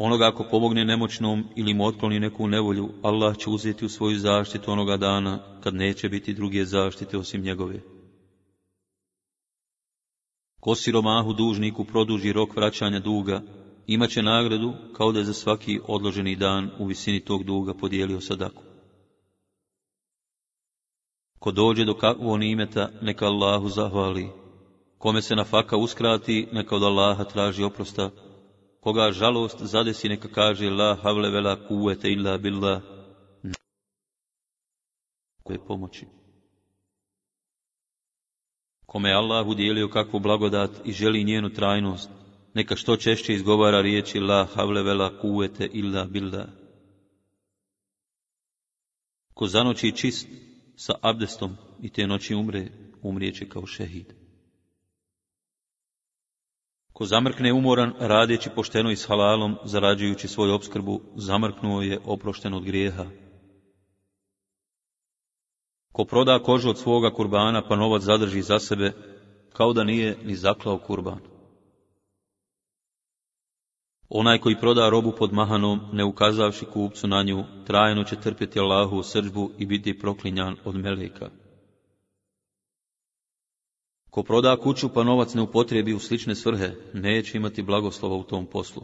Onoga ako pomogne nemoćnom ili mu otkloni neku nevolju, Allah će uzeti u svoju zaštitu onoga dana, kad neće biti druge zaštite osim njegove. Ko siromahu dužniku produži rok vraćanja duga, imat će nagradu kao da je za svaki odloženi dan u visini tog duga podijelio sadaku. Ko dođe do kakvog nimeta, neka Allahu zahvali. Kome se na faka uskrati, neka od Allaha traži oprosta, koga žalost zadesi neka kaže la havle vela kuvete illa billa, koje pomoći. Kome je Allah udjelio kakvu blagodat i želi njenu trajnost, neka što češće izgovara riječi la havle vela kuvete illa billa. Ko zanoći čist sa abdestom i te noći umre, umrijeće kao šehid. Ko zamrkne umoran, radeći pošteno i s halalom, zarađujući svoju obskrbu, zamrknuo je oprošten od grijeha. Ko proda kožu od svoga kurbana, pa novac zadrži za sebe, kao da nije ni zaklao kurban. Onaj koji proda robu pod mahanom, ne ukazavši kupcu na nju, trajno će trpjeti Allahu u srđbu i biti proklinjan od meleka. Ko proda kuću pa novac ne upotrijebi u slične svrhe, neće imati blagoslova u tom poslu.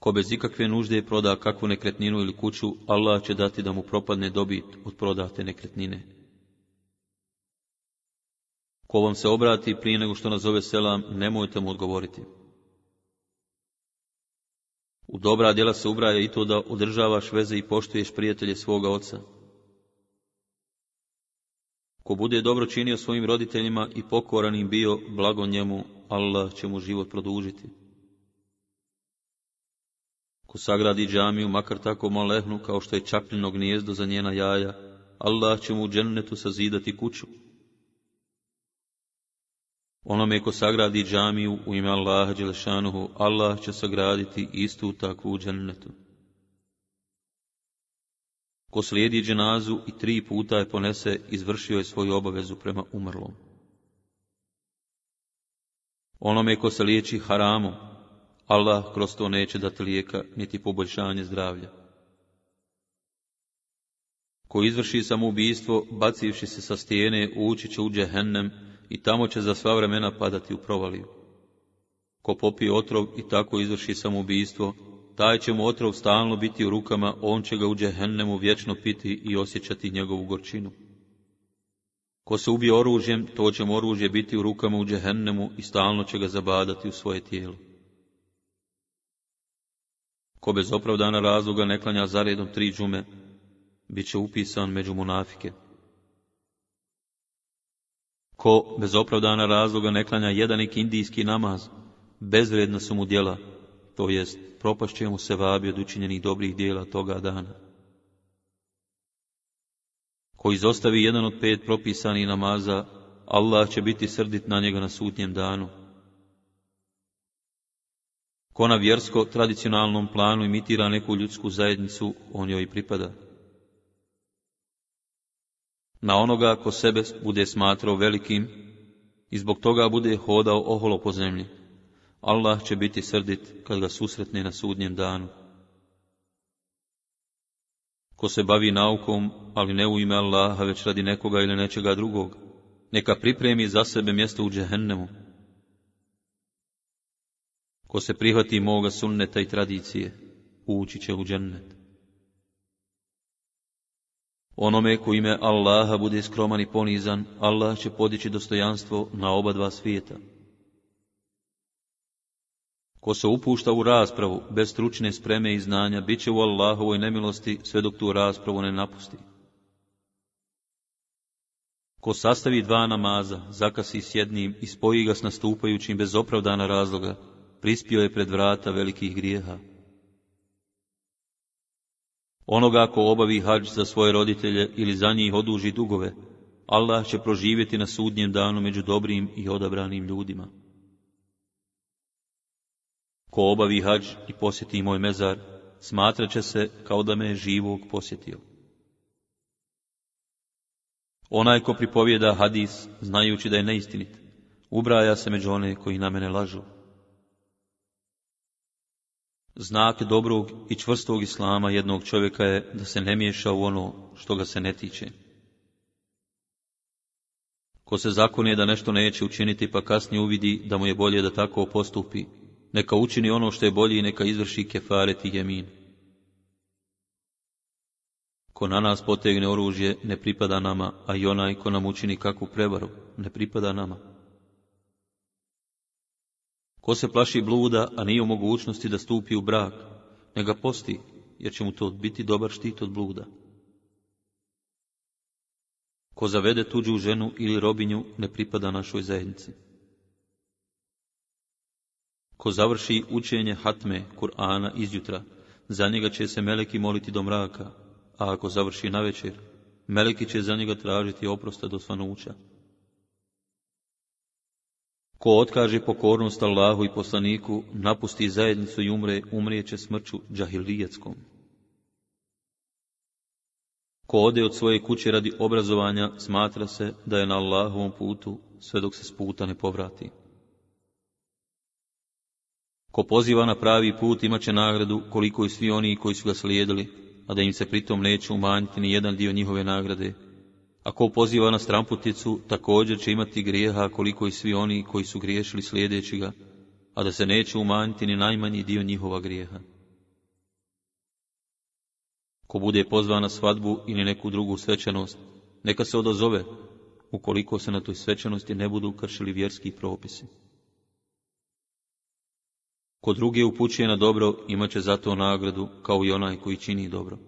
Ko bez ikakve nužde proda kakvu nekretninu ili kuću, Allah će dati da mu propadne dobit od prodate nekretnine. Ko vam se obrati prije nego što nazove selam, nemojte mu odgovoriti. U dobra djela se ubraja i to da održavaš veze i poštuješ prijatelje svoga oca. Ko bude dobro činio svojim roditeljima i pokoranim bio, blago njemu, Allah će mu život produžiti. Ko sagradi džamiju, makar tako malehnu kao što je čapljeno gnijezdo za njena jaja, Allah će mu u džennetu sazidati kuću. Onome ko sagradi džamiju u ime Allaha Đelešanuhu, Allah će sagraditi istu takvu džennetu. Ko slijedi dženazu i tri puta je ponese, izvršio je svoju obavezu prema umrlom. Onome ko se liječi haramom, Allah kroz to neće dati lijeka, niti poboljšanje zdravlja. Ko izvrši samoubistvo, bacivši se sa stijene, ući će u džehennem i tamo će za sva vremena padati u provaliju. Ko popije otrov i tako izvrši samoubistvo, taj će mu otrov stalno biti u rukama, on će ga u džehennemu vječno piti i osjećati njegovu gorčinu. Ko se ubije oružjem, to će mu oružje biti u rukama u džehennemu i stalno će ga zabadati u svoje tijelo. Ko bez opravdana razloga ne klanja zaredom tri džume, bit će upisan među munafike. Ko bez opravdana razloga ne klanja jedan indijski namaz, bezvredna su mu djela, to jest propašće mu se vabi od učinjenih dobrih dijela toga dana. Ko izostavi jedan od pet propisanih namaza, Allah će biti srdit na njega na sutnjem danu. Ko na vjersko-tradicionalnom planu imitira neku ljudsku zajednicu, on joj pripada. Na onoga ko sebe bude smatrao velikim i zbog toga bude hodao oholo po zemlji. Allah će biti srdit kad ga susretne na sudnjem danu. Ko se bavi naukom, ali ne u ime Allaha, već radi nekoga ili nečega drugog, neka pripremi za sebe mjesto u džehennemu. Ko se prihvati moga sunneta i tradicije, ući će u džennet. Onome ko ime Allaha bude skroman i ponizan, Allah će podići dostojanstvo na oba dva svijeta. Ko se upušta u raspravu bez stručne spreme i znanja, bit će u Allahovoj nemilosti sve dok tu raspravu ne napusti. Ko sastavi dva namaza, zakasi s jednim i spoji ga s nastupajućim bez opravdana razloga, prispio je pred vrata velikih grijeha. Onoga ko obavi hađ za svoje roditelje ili za njih oduži dugove, Allah će proživjeti na sudnjem danu među dobrim i odabranim ljudima. Ko obavi hađ i posjeti moj mezar, smatrat će se kao da me je živog posjetio. Onaj ko pripovijeda hadis, znajući da je neistinit, ubraja se među one koji na mene lažu. Znak dobrog i čvrstog islama jednog čovjeka je da se ne miješa u ono što ga se ne tiče. Ko se zakonuje da nešto neće učiniti pa kasnije uvidi da mu je bolje da tako postupi, neka učini ono što je bolje i neka izvrši kefaret i jemin. Ko na nas potegne oružje, ne pripada nama, a i onaj ko nam učini kakvu prevaru, ne pripada nama. Ko se plaši bluda, a nije u mogućnosti da stupi u brak, ne ga posti, jer će mu to biti dobar štit od bluda. Ko zavede tuđu ženu ili robinju, ne pripada našoj zajednici. Ko završi učenje hatme Kur'ana izjutra, za njega će se meleki moliti do mraka, a ako završi navečer, večer, meleki će za njega tražiti oprosta do svanuća. Ko otkaže pokornost Allahu i poslaniku, napusti zajednicu i umre, umrijeće smrću džahilijetskom. Ko ode od svoje kuće radi obrazovanja, smatra se da je na Allahovom putu, sve dok se s puta ne povrati. Ko poziva na pravi put imat će nagradu koliko i svi oni koji su ga slijedili, a da im se pritom neće umanjiti ni jedan dio njihove nagrade. A ko poziva na stramputicu, također će imati grijeha koliko i svi oni koji su griješili slijedeći ga, a da se neće umanjiti ni najmanji dio njihova grijeha. Ko bude pozvan na svadbu ili neku drugu svečanost, neka se odazove, ukoliko se na toj svečanosti ne budu kršili vjerski propisi. Ko drugi upućuje na dobro, imat će za to nagradu, kao i onaj koji čini dobro.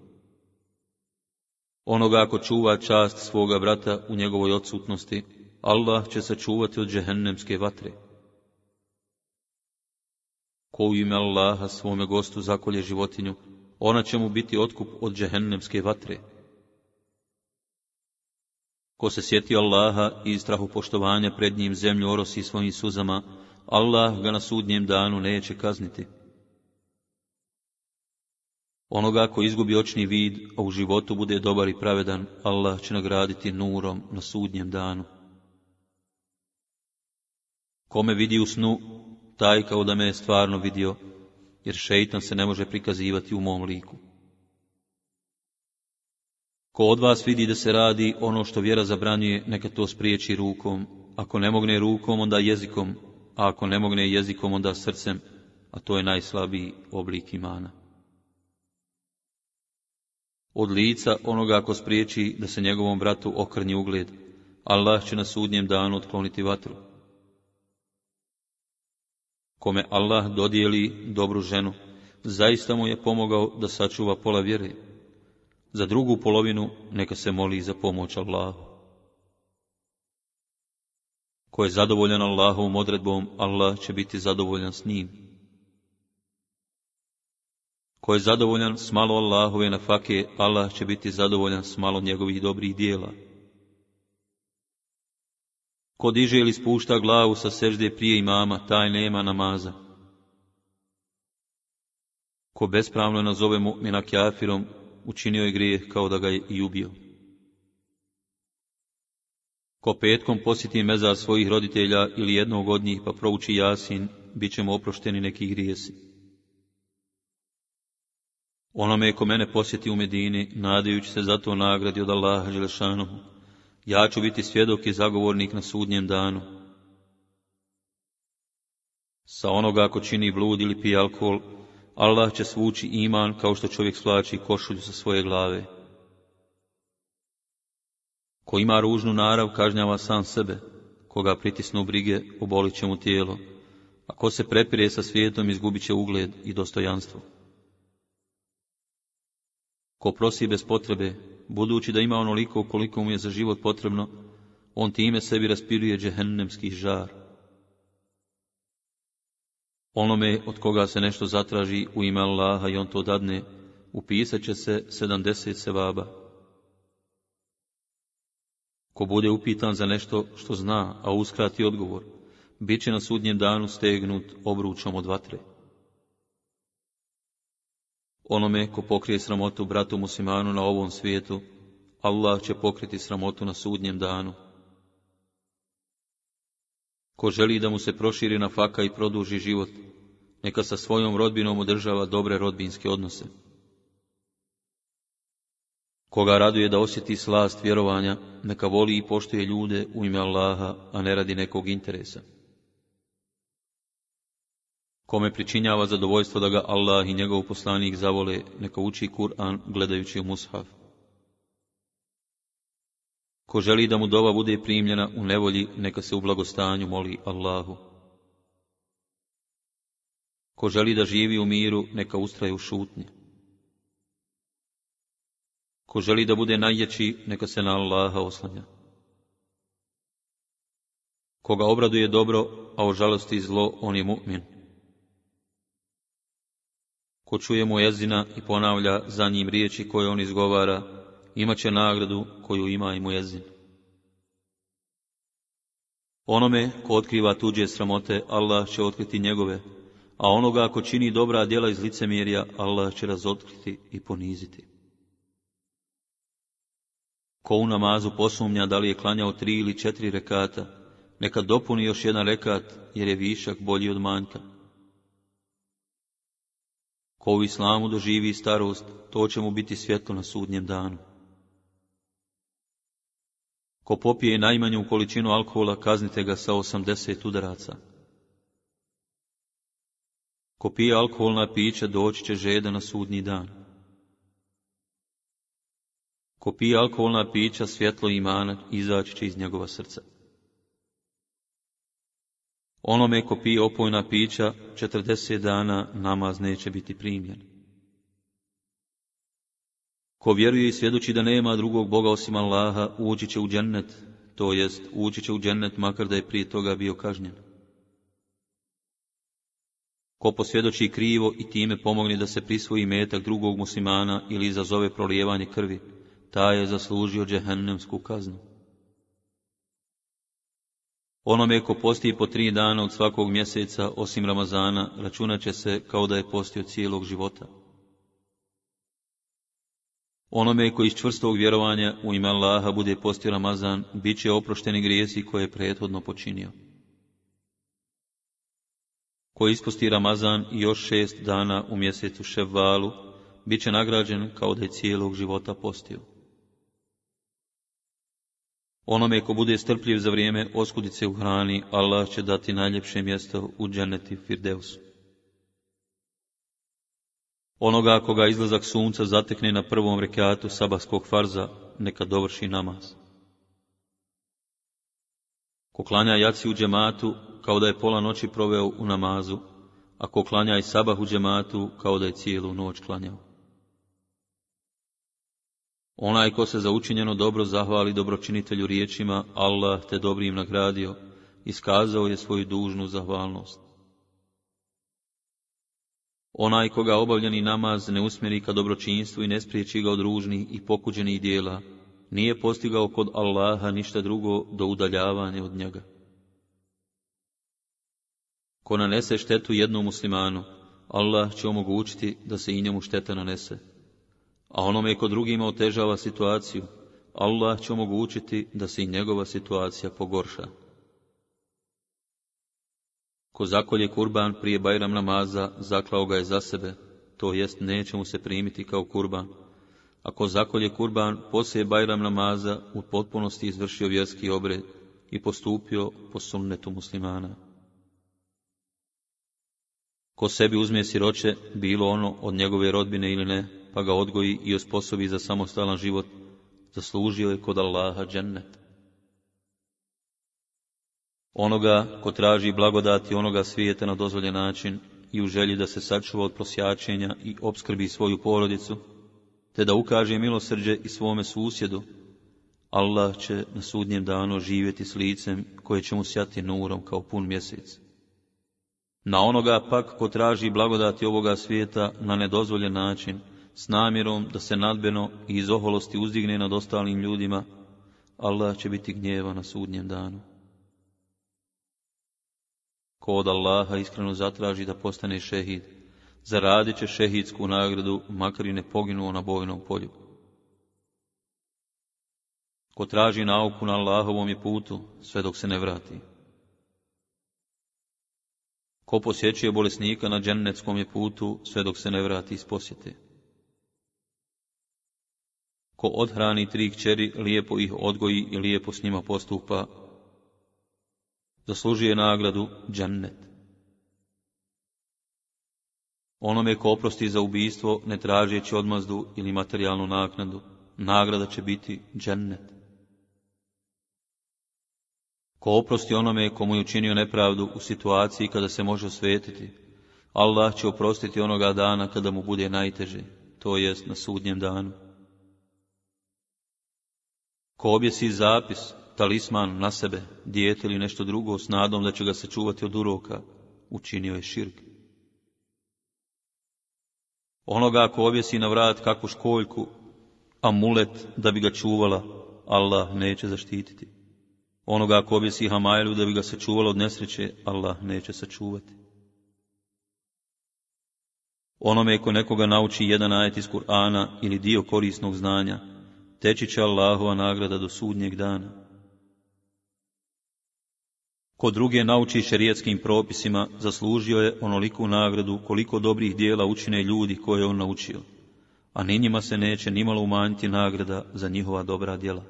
Onoga ako čuva čast svoga brata u njegovoj odsutnosti, Allah će sačuvati od džehennemske vatre. Ko u ime Allaha svome gostu zakolje životinju, ona će mu biti otkup od džehennemske vatre. Ko se sjeti Allaha i strahu poštovanja pred njim zemlju orosi svojim suzama, Allah ga na sudnjem danu neće kazniti. Onoga ko izgubi očni vid, a u životu bude dobar i pravedan, Allah će nagraditi nurom na sudnjem danu. Kome vidi u snu, taj kao da me je stvarno vidio, jer šeitan se ne može prikazivati u mom liku. Ko od vas vidi da se radi ono što vjera zabranjuje, neka to spriječi rukom, ako ne mogne rukom, onda jezikom, a ako ne mogne jezikom, onda srcem, a to je najslabiji oblik imana. Od lica onoga ako spriječi da se njegovom bratu okrnji ugled, Allah će na sudnjem danu otkloniti vatru. Kome Allah dodijeli dobru ženu, zaista mu je pomogao da sačuva pola vjere. Za drugu polovinu neka se moli za pomoć Allahu. Ko je zadovoljan Allahovom odredbom, Allah će biti zadovoljan s njim. Ko je zadovoljan s malo Allahove na fake, Allah će biti zadovoljan s malo njegovih dobrih dijela. Ko diže ili spušta glavu sa sežde prije imama, taj nema namaza. Ko bespravno nazove mu'mina kjafirom, učinio je grijeh kao da ga je i ubio. Ko petkom posjeti meza svojih roditelja ili jednog od njih pa prouči jasin, bit ćemo oprošteni nekih grijesi. me ko mene posjeti u Medini, nadajući se zato nagradi od Allaha Želešanohu, ja ću biti svjedok i zagovornik na sudnjem danu. Sa onoga ako čini blud ili pije alkohol, Allah će svući iman kao što čovjek svlači košulju sa svoje glave. Ko ima ružnu narav, kažnjava sam sebe, koga pritisnu brige, obolit će mu tijelo, a ko se prepire sa svijetom, izgubit će ugled i dostojanstvo. Ko prosi bez potrebe, budući da ima onoliko koliko mu je za život potrebno, on time sebi raspiruje džehennemski žar. Onome od koga se nešto zatraži u ime Allaha i on to dadne, upisat će se sedamdeset sevaba Ko bude upitan za nešto što zna, a uskrati odgovor, bit će na sudnjem danu stegnut obručom od vatre. Onome ko pokrije sramotu bratu muslimanu na ovom svijetu, Allah će pokriti sramotu na sudnjem danu. Ko želi da mu se proširi na faka i produži život, neka sa svojom rodbinom održava dobre rodbinske odnose. Koga raduje da osjeti slast vjerovanja, neka voli i poštuje ljude u ime Allaha, a ne radi nekog interesa. Kome pričinjava zadovoljstvo da ga Allah i njegov poslanik zavole, neka uči Kur'an gledajući u mushaf. Ko želi da mu dova bude primljena u nevolji, neka se u blagostanju moli Allahu. Ko želi da živi u miru, neka ustraje u šutnji. Ko želi da bude najjači, neka se na Allaha oslanja. Koga obraduje dobro, a o žalosti zlo, on je mu'min. Ko čuje mu jezina i ponavlja za njim riječi koje on izgovara, imat će nagradu koju ima i mu jezin. Onome ko otkriva tuđe sramote, Allah će otkriti njegove, a onoga ko čini dobra djela iz licemirja, Allah će razotkriti i poniziti. Ko u namazu posumnja da li je klanjao tri ili četiri rekata, neka dopuni još jedan rekat, jer je višak bolji od manjka. Ko u islamu doživi starost, to će mu biti svjetlo na sudnjem danu. Ko popije najmanju količinu alkohola, kaznite ga sa 80 udaraca. Ko pije alkoholna pića, doći će žeda na sudnji dan. Ko pije alkoholna pića, svjetlo imana izaći će iz njegova srca. Onome ko pije opojna pića, četrdeset dana namaz neće biti primljen. Ko vjeruje i svjedući da nema drugog Boga osim Allaha, ući će u džennet, to jest ući će u džennet makar da je prije toga bio kažnjen. Ko posvjedoči krivo i time pomogne da se prisvoji metak drugog muslimana ili izazove prolijevanje krvi, taj je zaslužio džehennemsku kaznu. Onome ko posti po tri dana od svakog mjeseca, osim Ramazana, računat će se kao da je postio cijelog života. Onome ko iz čvrstog vjerovanja u ime Allaha bude postio Ramazan, bit će oprošteni grijesi koje je prethodno počinio. Ko isposti Ramazan još šest dana u mjesecu Ševvalu, bit će nagrađen kao da je cijelog života postio. Onome ko bude strpljiv za vrijeme oskudice u hrani, Allah će dati najljepše mjesto u dženeti Firdeusu. Onoga koga izlazak sunca zatekne na prvom rekatu sabahskog farza, neka dovrši namaz. Ko klanja jaci u džematu, kao da je pola noći proveo u namazu, a ko klanja i sabah u džematu, kao da je cijelu noć klanjao. Onaj ko se za učinjeno dobro zahvali dobročinitelju riječima, Allah te dobrim nagradio, iskazao je svoju dužnu zahvalnost. Onaj koga obavljeni namaz ne usmjeri ka dobročinstvu i ne spriječi ga od ružnih i pokuđenih dijela, nije postigao kod Allaha ništa drugo do udaljavanja od njega. Ko nanese štetu jednom muslimanu, Allah će omogućiti da se i njemu šteta nanese a onome ko drugima otežava situaciju, Allah će omogućiti da se i njegova situacija pogorša. Ko zakolje kurban prije Bajram namaza, zaklao ga je za sebe, to jest neće mu se primiti kao kurban. Ako zakolje kurban poslije Bajram namaza, u potpunosti izvršio vjerski obred i postupio po sunnetu muslimana. Ko sebi uzme siroće, bilo ono od njegove rodbine ili ne, pa ga odgoji i osposobi za samostalan život, zaslužio je kod Allaha džennet. Onoga ko traži blagodati onoga svijeta na dozvoljen način i u želji da se sačuva od prosjačenja i obskrbi svoju porodicu, te da ukaže milosrđe i svome susjedu, Allah će na sudnjem danu živjeti s licem koje će mu sjati nurom kao pun mjesec. Na onoga pak ko traži blagodati ovoga svijeta na nedozvoljen način s namjerom da se nadbeno i iz oholosti uzdigne nad ostalim ljudima, Allah će biti gnjeva na sudnjem danu. Ko od Allaha iskreno zatraži da postane šehid, zaradit će šehidsku nagradu, makar i ne poginuo na bojnom polju. Ko traži nauku na Allahovom je putu, sve dok se ne vrati. Ko posjećuje bolesnika na džennetskom je putu, sve dok se ne vrati iz posjete. Ko odhrani tri kćeri, lijepo ih odgoji i lijepo s njima postupa, zaslužuje nagradu džennet. Onome ko oprosti za ubijstvo, ne tražeći odmazdu ili materijalnu naknadu, nagrada će biti džennet. Ko oprosti onome komu je učinio nepravdu u situaciji kada se može osvetiti, Allah će oprostiti onoga dana kada mu bude najteže, to jest na sudnjem danu. Ko objesi zapis, talisman na sebe, dijete ili nešto drugo, s nadom da će ga se od uroka, učinio je širk. Onoga ako objesi na vrat kakvu školjku, amulet da bi ga čuvala, Allah neće zaštititi. Onoga ako objesi hamajlu da bi ga se od nesreće, Allah neće sačuvati. Onome ko nekoga nauči jedan ajet iz Kur'ana ili dio korisnog znanja, teći će Allahova nagrada do sudnjeg dana. Ko druge nauči šerijetskim propisima, zaslužio je onoliku nagradu koliko dobrih dijela učine ljudi koje je on naučio, a ni njima se neće nimalo umanjiti nagrada za njihova dobra djela.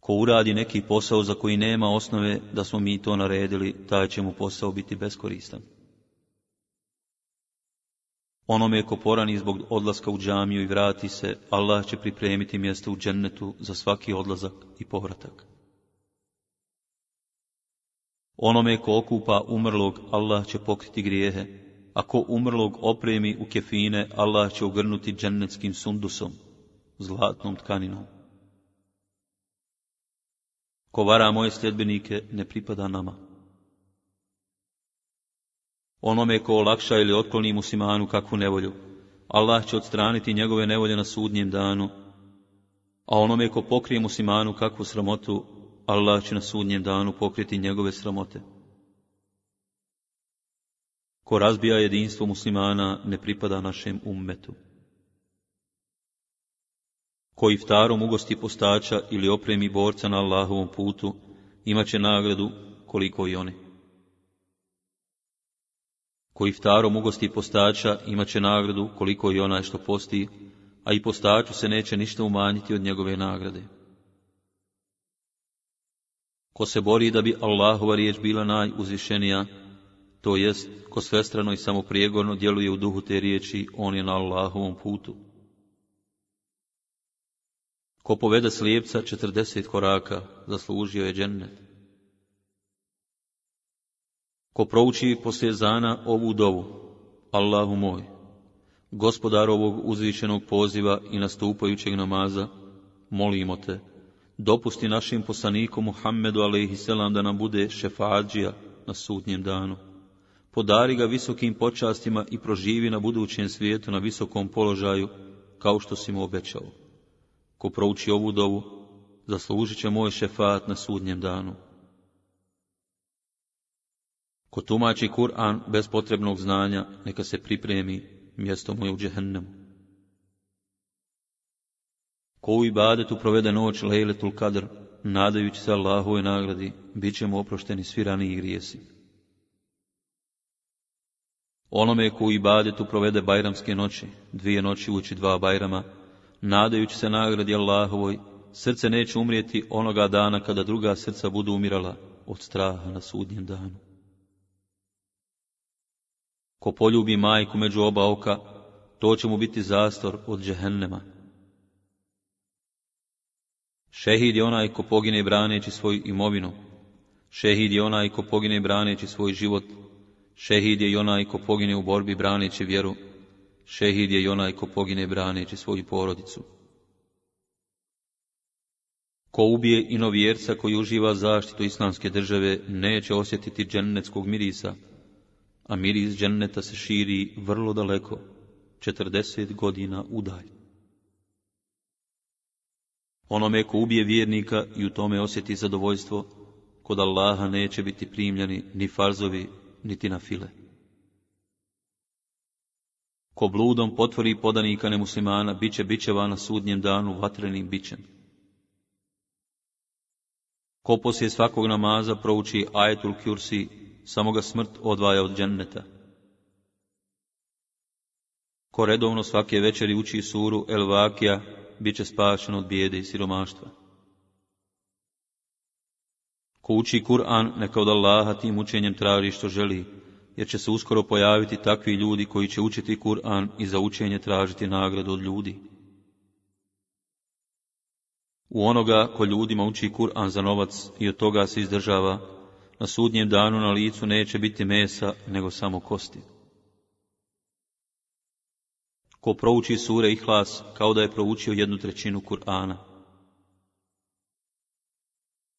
Ko uradi neki posao za koji nema osnove da smo mi to naredili, taj će mu posao biti beskoristan. Onome ko porani zbog odlaska u džamiju i vrati se, Allah će pripremiti mjesto u džennetu za svaki odlazak i povratak. Onome ko okupa umrlog, Allah će pokriti grijehe, a ko umrlog opremi u kefine, Allah će ogrnuti džennetskim sundusom, zlatnom tkaninom. Ko vara moje sljedbenike ne pripada nama. Onome ko olakša ili otkloni muslimanu kakvu nevolju, Allah će odstraniti njegove nevolje na sudnjem danu, a onome ko pokrije muslimanu kakvu sramotu, Allah će na sudnjem danu pokriti njegove sramote. Ko razbija jedinstvo muslimana ne pripada našem ummetu. Ko iftarom ugosti postača ili opremi borca na Allahovom putu, imat će nagradu koliko i oni. Ko iftarom ugosti postača, imat će nagradu koliko i onaj što posti, a i postaču se neće ništa umanjiti od njegove nagrade. Ko se bori da bi Allahova riječ bila najuzvišenija, to jest, ko svestrano i samoprijegorno djeluje u duhu te riječi, on je na Allahovom putu. Ko povede slijepca četrdeset koraka, zaslužio je džennet ko prouči poslije zana ovu dovu, Allahu moj, gospodar ovog uzvičenog poziva i nastupajućeg namaza, molimo te, dopusti našim poslaniku Muhammedu a.s. da nam bude šefađija na sudnjem danu. Podari ga visokim počastima i proživi na budućem svijetu na visokom položaju, kao što si mu obećao. Ko prouči ovu dovu, zaslužit će moj šefat na sudnjem danu. Ko tumači Kur'an bez potrebnog znanja, neka se pripremi mjesto mu je u džehennemu. Ko u ibadetu provede noć lejletul kadr, nadajući se Allahove nagradi, bit će oprošteni svi raniji grijesi. Onome ko u ibadetu provede bajramske noći, dvije noći ući dva bajrama, nadajući se nagradi Allahovoj, srce neće umrijeti onoga dana kada druga srca budu umirala od straha na sudnjem danu. Ko poljubi majku među oba oka, to će mu biti zastor od džehennema. Šehid je onaj ko pogine braneći svoju imovinu. Šehid je onaj ko pogine braneći svoj život. Šehid je i onaj ko pogine u borbi braneći vjeru. Šehid je i onaj ko pogine braneći svoju porodicu. Ko ubije inovjerca koji uživa zaštitu islamske države, neće osjetiti džennetskog mirisa, a miris dženneta se širi vrlo daleko, četrdeset godina udalj. Onome ko ubije vjernika i u tome osjeti zadovoljstvo, kod Allaha neće biti primljeni ni farzovi, niti na file. Ko bludom potvori podanika nemuslimana, bit će bićeva na sudnjem danu vatrenim bićem. Ko poslije svakog namaza prouči ajetul kjursi, samo ga smrt odvaja od dženneta. Ko redovno svake večeri uči suru El Vakija, bit će spašen od bijede i siromaštva. Ko uči Kur'an, neka od Allaha tim učenjem traži što želi, jer će se uskoro pojaviti takvi ljudi koji će učiti Kur'an i za učenje tražiti nagradu od ljudi. U onoga ko ljudima uči Kur'an za novac i od toga se izdržava, na sudnjem danu na licu neće biti mesa, nego samo kosti. Ko prouči sure i hlas, kao da je proučio jednu trećinu Kur'ana.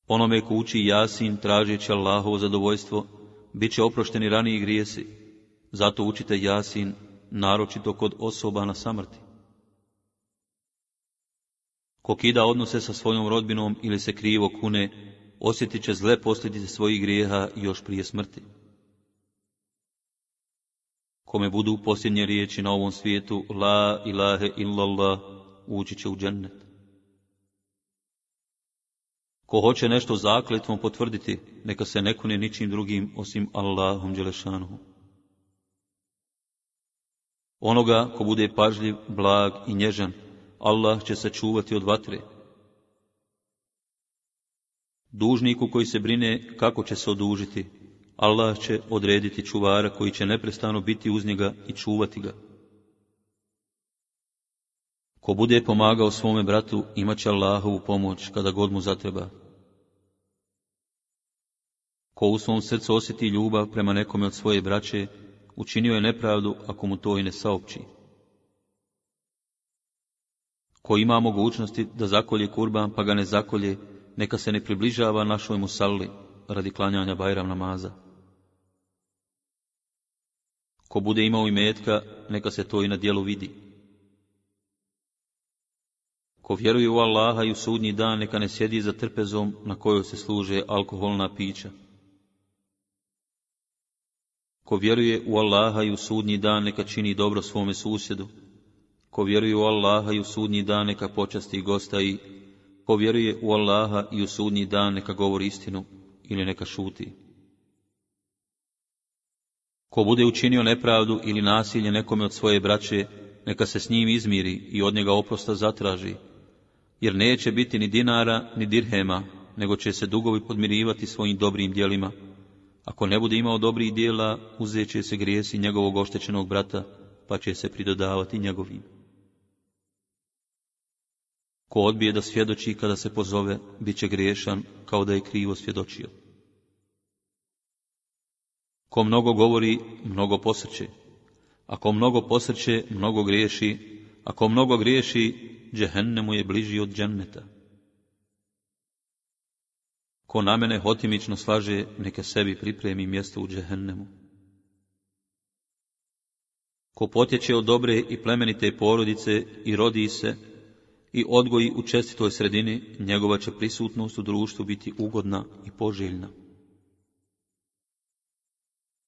Onome ko uči jasin, tražeći Allahovo zadovoljstvo, bit će oprošteni raniji grijesi. Zato učite jasin, naročito kod osoba na samrti. Ko kida odnose sa svojom rodbinom ili se krivo kune, osjetit će zle posljedice svojih grijeha još prije smrti. Kome budu posljednje riječi na ovom svijetu, la ilahe illallah, ući će u džennet. Ko hoće nešto zakletvom potvrditi, neka se ne kune ničim drugim osim Allahom Đelešanu. Onoga ko bude pažljiv, blag i nježan, Allah će se čuvati od vatre, Dužniku koji se brine kako će se odužiti, Allah će odrediti čuvara koji će neprestano biti uz njega i čuvati ga. Ko bude pomagao svome bratu, imaće Allahovu pomoć kada god mu zatreba. Ko u svom srcu osjeti ljubav prema nekome od svoje braće, učinio je nepravdu ako mu to i ne saopći. Ko ima mogućnosti da zakolje kurban pa ga ne zakolje, neka se ne približava našoj musalli radi klanjanja Bajram namaza. Ko bude imao metka, neka se to i na dijelu vidi. Ko vjeruje u Allaha i u sudnji dan, neka ne sjedi za trpezom na kojoj se služe alkoholna pića. Ko vjeruje u Allaha i u sudnji dan, neka čini dobro svome susjedu. Ko vjeruje u Allaha i u sudnji dan, neka počasti gosta i Ko vjeruje u Allaha i u sudnji dan, neka govori istinu ili neka šuti. Ko bude učinio nepravdu ili nasilje nekome od svoje braće, neka se s njim izmiri i od njega oprosta zatraži, jer neće biti ni dinara, ni dirhema, nego će se dugovi podmirivati svojim dobrim dijelima. Ako ne bude imao dobrih djela, uzet će se grijesi njegovog oštećenog brata, pa će se pridodavati njegovim. Ko odbije da svjedoči kada se pozove, bit će griješan kao da je krivo svjedočio. Ko mnogo govori, mnogo posrće. Ako mnogo posrće, mnogo griješi. Ako mnogo griješi, džehennemu je bliži od dženneta. Ko na mene hotimično slaže, neke sebi pripremi mjesto u džehennemu. Ko potječe od dobre i plemenite porodice i rodi se, i odgoji u čestitoj sredini, njegova će prisutnost u društvu biti ugodna i poželjna.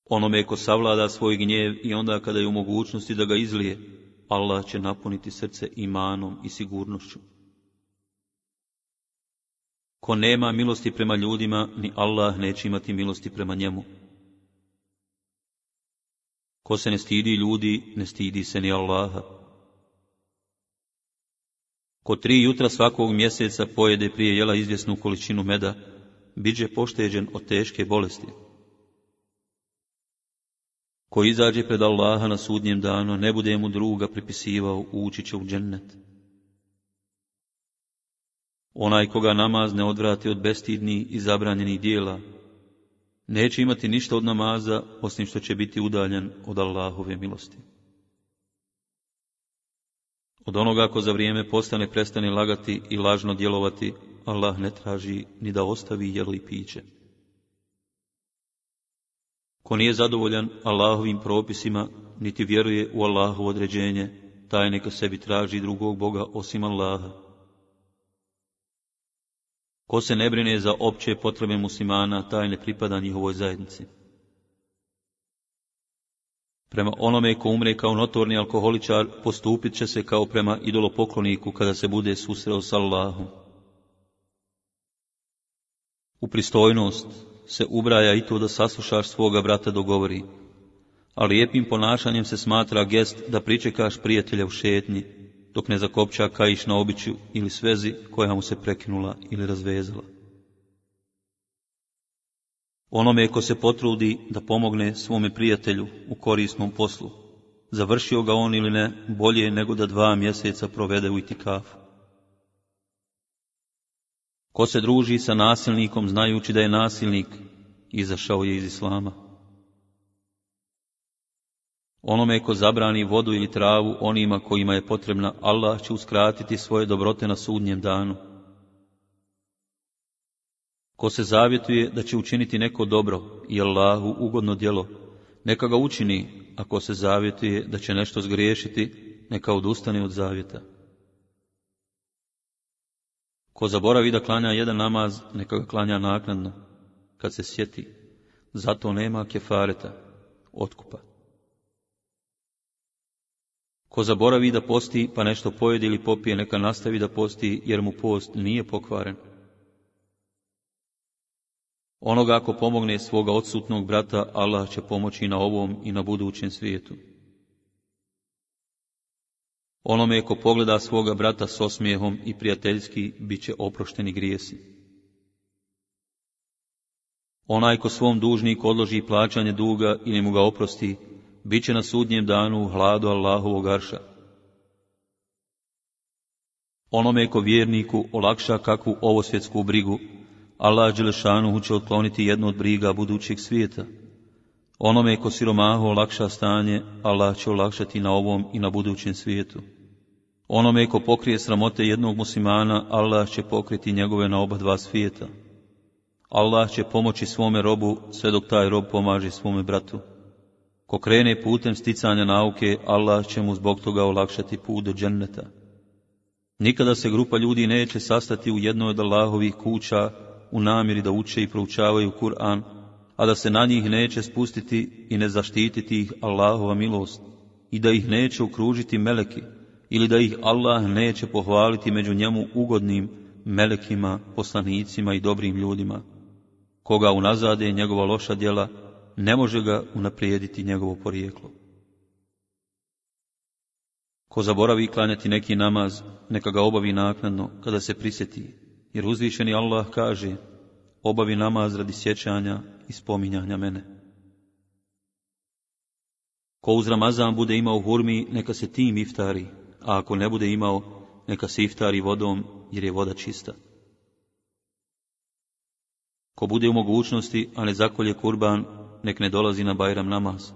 Onome ko savlada svoj gnjev i onda kada je u mogućnosti da ga izlije, Allah će napuniti srce imanom i sigurnošću. Ko nema milosti prema ljudima, ni Allah neće imati milosti prema njemu. Ko se ne stidi ljudi, ne stidi se ni Allaha. Ko tri jutra svakog mjeseca pojede prije jela izvjesnu količinu meda, biđe pošteđen od teške bolesti. Ko izađe pred Allaha na sudnjem danu, ne bude mu druga pripisivao, ući će u džennet. Onaj koga namaz ne odvrati od bestidnih i zabranjenih dijela, neće imati ništa od namaza, osim što će biti udaljen od Allahove milosti. Od onoga ako za vrijeme postane prestane lagati i lažno djelovati, Allah ne traži ni da ostavi jeli piće. Ko nije zadovoljan Allahovim propisima, niti vjeruje u Allahovo određenje, taj neka sebi traži drugog Boga osim Allaha. Ko se ne brine za opće potrebe muslimana, taj ne pripada njihovoj zajednici. Prema onome ko umre kao notorni alkoholičar, postupit će se kao prema idolopokloniku kada se bude susreo s Allahom. U pristojnost se ubraja i to da saslušaš svoga brata dogovori, a lijepim ponašanjem se smatra gest da pričekaš prijatelja u šetnji, dok ne zakopča kajiš na običju ili svezi koja mu se prekinula ili razvezala. Onome ko se potrudi da pomogne svome prijatelju u korisnom poslu, završio ga on ili ne, bolje nego da dva mjeseca provede u itikafu. Ko se druži sa nasilnikom znajući da je nasilnik, izašao je iz islama. Onome ko zabrani vodu ili travu onima kojima je potrebna, Allah će uskratiti svoje dobrote na sudnjem danu. Ko se zavjetuje da će učiniti neko dobro i Allahu ugodno djelo, neka ga učini, a ko se zavjetuje da će nešto zgriješiti, neka odustane od zavjeta. Ko zaboravi da klanja jedan namaz, neka ga klanja naknadno, kad se sjeti. Zato nema kefareta, otkupa. Ko zaboravi da posti, pa nešto pojedi ili popije, neka nastavi da posti, jer mu post nije pokvaren. Onoga ako pomogne svoga odsutnog brata, Allah će pomoći na ovom i na budućem svijetu. Onome ko pogleda svoga brata s osmijehom i prijateljski, bit će oprošteni grijesi. Onaj ko svom dužniku odloži plaćanje duga ili mu ga oprosti, bit će na sudnjem danu u hladu Allahovog arša. Onome ko vjerniku olakša kakvu ovo svjetsku brigu, Allah Đelešanuhu će otkloniti jednu od briga budućeg svijeta. Onome ko siromahu olakša stanje, Allah će olakšati na ovom i na budućem svijetu. Onome ko pokrije sramote jednog muslimana, Allah će pokriti njegove na oba dva svijeta. Allah će pomoći svome robu sve dok taj rob pomaže svome bratu. Ko krene putem sticanja nauke, Allah će mu zbog toga olakšati put do dženneta. Nikada se grupa ljudi neće sastati u jednoj od Allahovih kuća, u namjeri da uče i proučavaju Kur'an, a da se na njih neće spustiti i ne zaštititi ih Allahova milost i da ih neće okružiti meleki ili da ih Allah neće pohvaliti među njemu ugodnim melekima, poslanicima i dobrim ljudima. Koga unazade njegova loša djela, ne može ga unaprijediti njegovo porijeklo. Ko zaboravi klanjati neki namaz, neka ga obavi naknadno kada se prisjeti, jer uzvišeni Allah kaže, obavi namaz radi sjećanja i spominjanja mene. Ko uz Ramazan bude imao hurmi, neka se tim iftari, a ako ne bude imao, neka se iftari vodom, jer je voda čista. Ko bude u mogućnosti, a ne zakolje kurban, nek ne dolazi na Bajram namaz.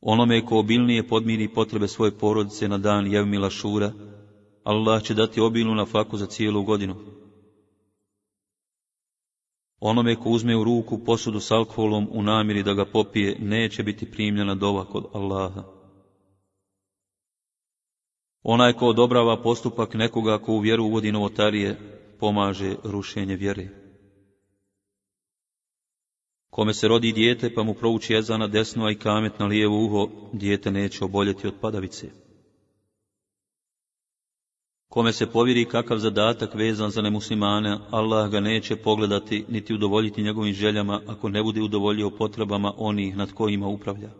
Onome ko obilnije podmiri potrebe svoje porodice na dan Jevmila Šura, Allah će dati obilnu na faku za cijelu godinu. Onome ko uzme u ruku posudu s alkoholom u namjeri da ga popije, neće biti primljena dova kod Allaha. Onaj ko odobrava postupak nekoga ko u vjeru uvodi novotarije, pomaže rušenje vjere. Kome se rodi dijete pa mu prouči jeza na desno, a i kamet na lijevo uho, dijete neće oboljeti od padavice. Kome se povjeri kakav zadatak vezan za nemuslimane, Allah ga neće pogledati niti udovoljiti njegovim željama ako ne bude udovoljio potrebama onih nad kojima upravlja.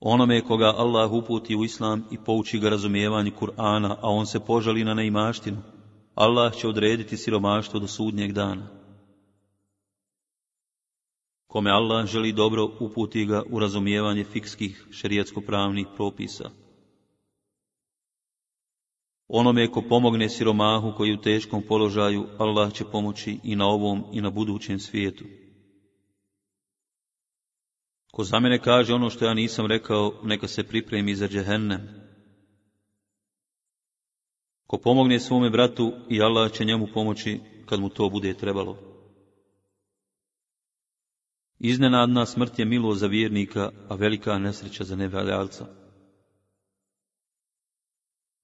Onome koga Allah uputi u islam i pouči ga razumijevanju Kur'ana, a on se požali na neimaštinu, Allah će odrediti siromaštvo do sudnjeg dana. Kome Allah želi dobro, uputi ga u razumijevanje fikskih šerijetsko-pravnih propisa Onome ko pomogne siromahu koji u teškom položaju, Allah će pomoći i na ovom i na budućem svijetu. Ko za mene kaže ono što ja nisam rekao, neka se pripremi za džehennem. Ko pomogne svome bratu i Allah će njemu pomoći kad mu to bude trebalo. Iznenadna smrt je milo za vjernika, a velika nesreća za nevaljalca.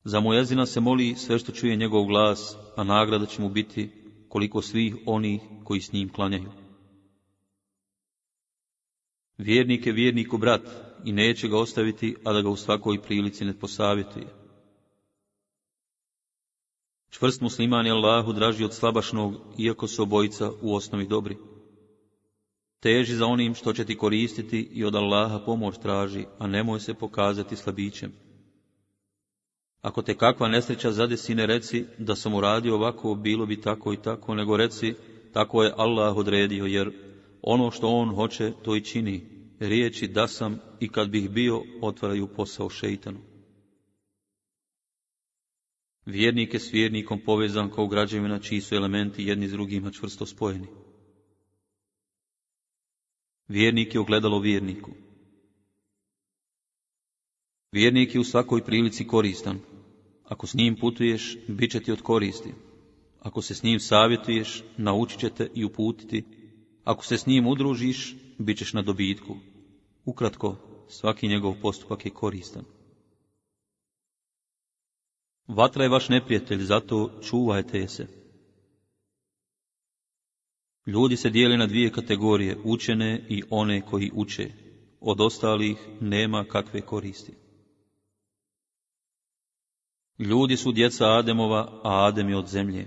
Za mojezina se moli sve što čuje njegov glas, a nagrada će mu biti koliko svih onih koji s njim klanjaju. Vjernik je vjerniku brat i neće ga ostaviti, a da ga u svakoj prilici ne posavjetuje. Čvrst musliman je Allahu draži od slabašnog, iako su obojica u osnovi dobri. Teži za onim što će ti koristiti i od Allaha pomoć traži, a nemoj se pokazati slabićem. Ako te kakva nesreća zade ne reci da sam uradio ovako, bilo bi tako i tako, nego reci tako je Allah odredio, jer ono što on hoće, to i čini. Riječi da sam i kad bih bio, otvaraju posao šeitanu. Vjernik je s vjernikom povezan kao građevina čiji su elementi jedni s drugima čvrsto spojeni. Vjernik je ogledalo vjerniku. Vjernik je u svakoj prilici koristan, ako s njim putuješ, bit će ti od koristi. Ako se s njim savjetuješ, naučit će te i uputiti. Ako se s njim udružiš, bit ćeš na dobitku. Ukratko, svaki njegov postupak je koristan. Vatra je vaš neprijatelj, zato čuvajte se. Ljudi se dijeli na dvije kategorije, učene i one koji uče. Od ostalih nema kakve koristi. Ljudi su djeca Ademova, a Adem je od zemlje.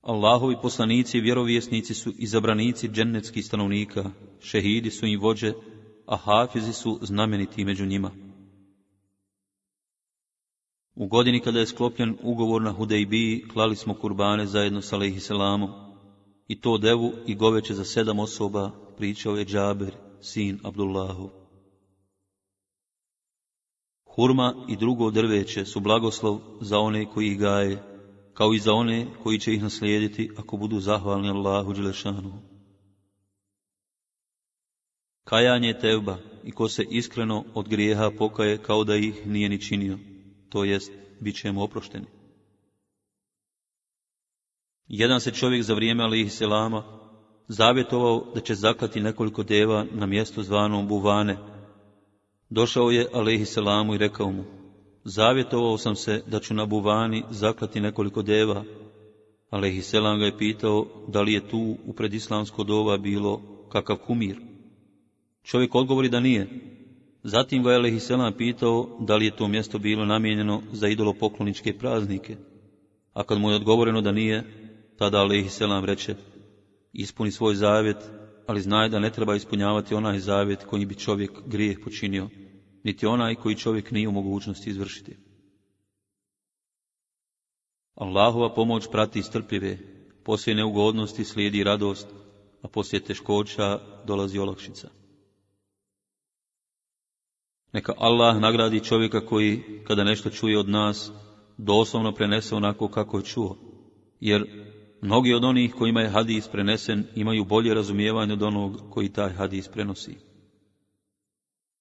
Allahovi poslanici i vjerovjesnici su izabranici džennetskih stanovnika, šehidi su im vođe, a hafizi su znameniti među njima. U godini kada je sklopljen ugovor na Hudejbiji, klali smo kurbane zajedno sa Lehi Selamom. I to devu i goveće za sedam osoba pričao je Džaber, sin Abdullahu. Hurma i drugo drveće su blagoslov za one koji ih gaje, kao i za one koji će ih naslijediti ako budu zahvalni Allahu Đelešanu. Kajanje tevba i ko se iskreno od grijeha pokaje kao da ih nije ni činio, to jest bit će mu oprošteni. Jedan se čovjek za vrijeme ih Selama zavjetovao da će zaklati nekoliko deva na mjestu zvanom Buvane, Došao je Alehi selamu i rekao mu, zavjetovao sam se da ću na buvani zaklati nekoliko deva. Alehi selam ga je pitao da li je tu u predislamsko doba bilo kakav kumir. Čovjek odgovori da nije. Zatim ga je Alehi selam pitao da li je to mjesto bilo namijenjeno za idolopokloničke praznike. A kad mu je odgovoreno da nije, tada Alehi selam reče, ispuni svoj zavjet ali znaj da ne treba ispunjavati onaj zavjet koji bi čovjek grijeh počinio, niti onaj koji čovjek nije u mogućnosti izvršiti. Allahova pomoć prati strpljive, poslije neugodnosti slijedi radost, a poslije teškoća dolazi olakšica. Neka Allah nagradi čovjeka koji, kada nešto čuje od nas, doslovno prenese onako kako je čuo, jer Mnogi od onih kojima je hadis prenesen imaju bolje razumijevanje od onog koji taj hadis prenosi.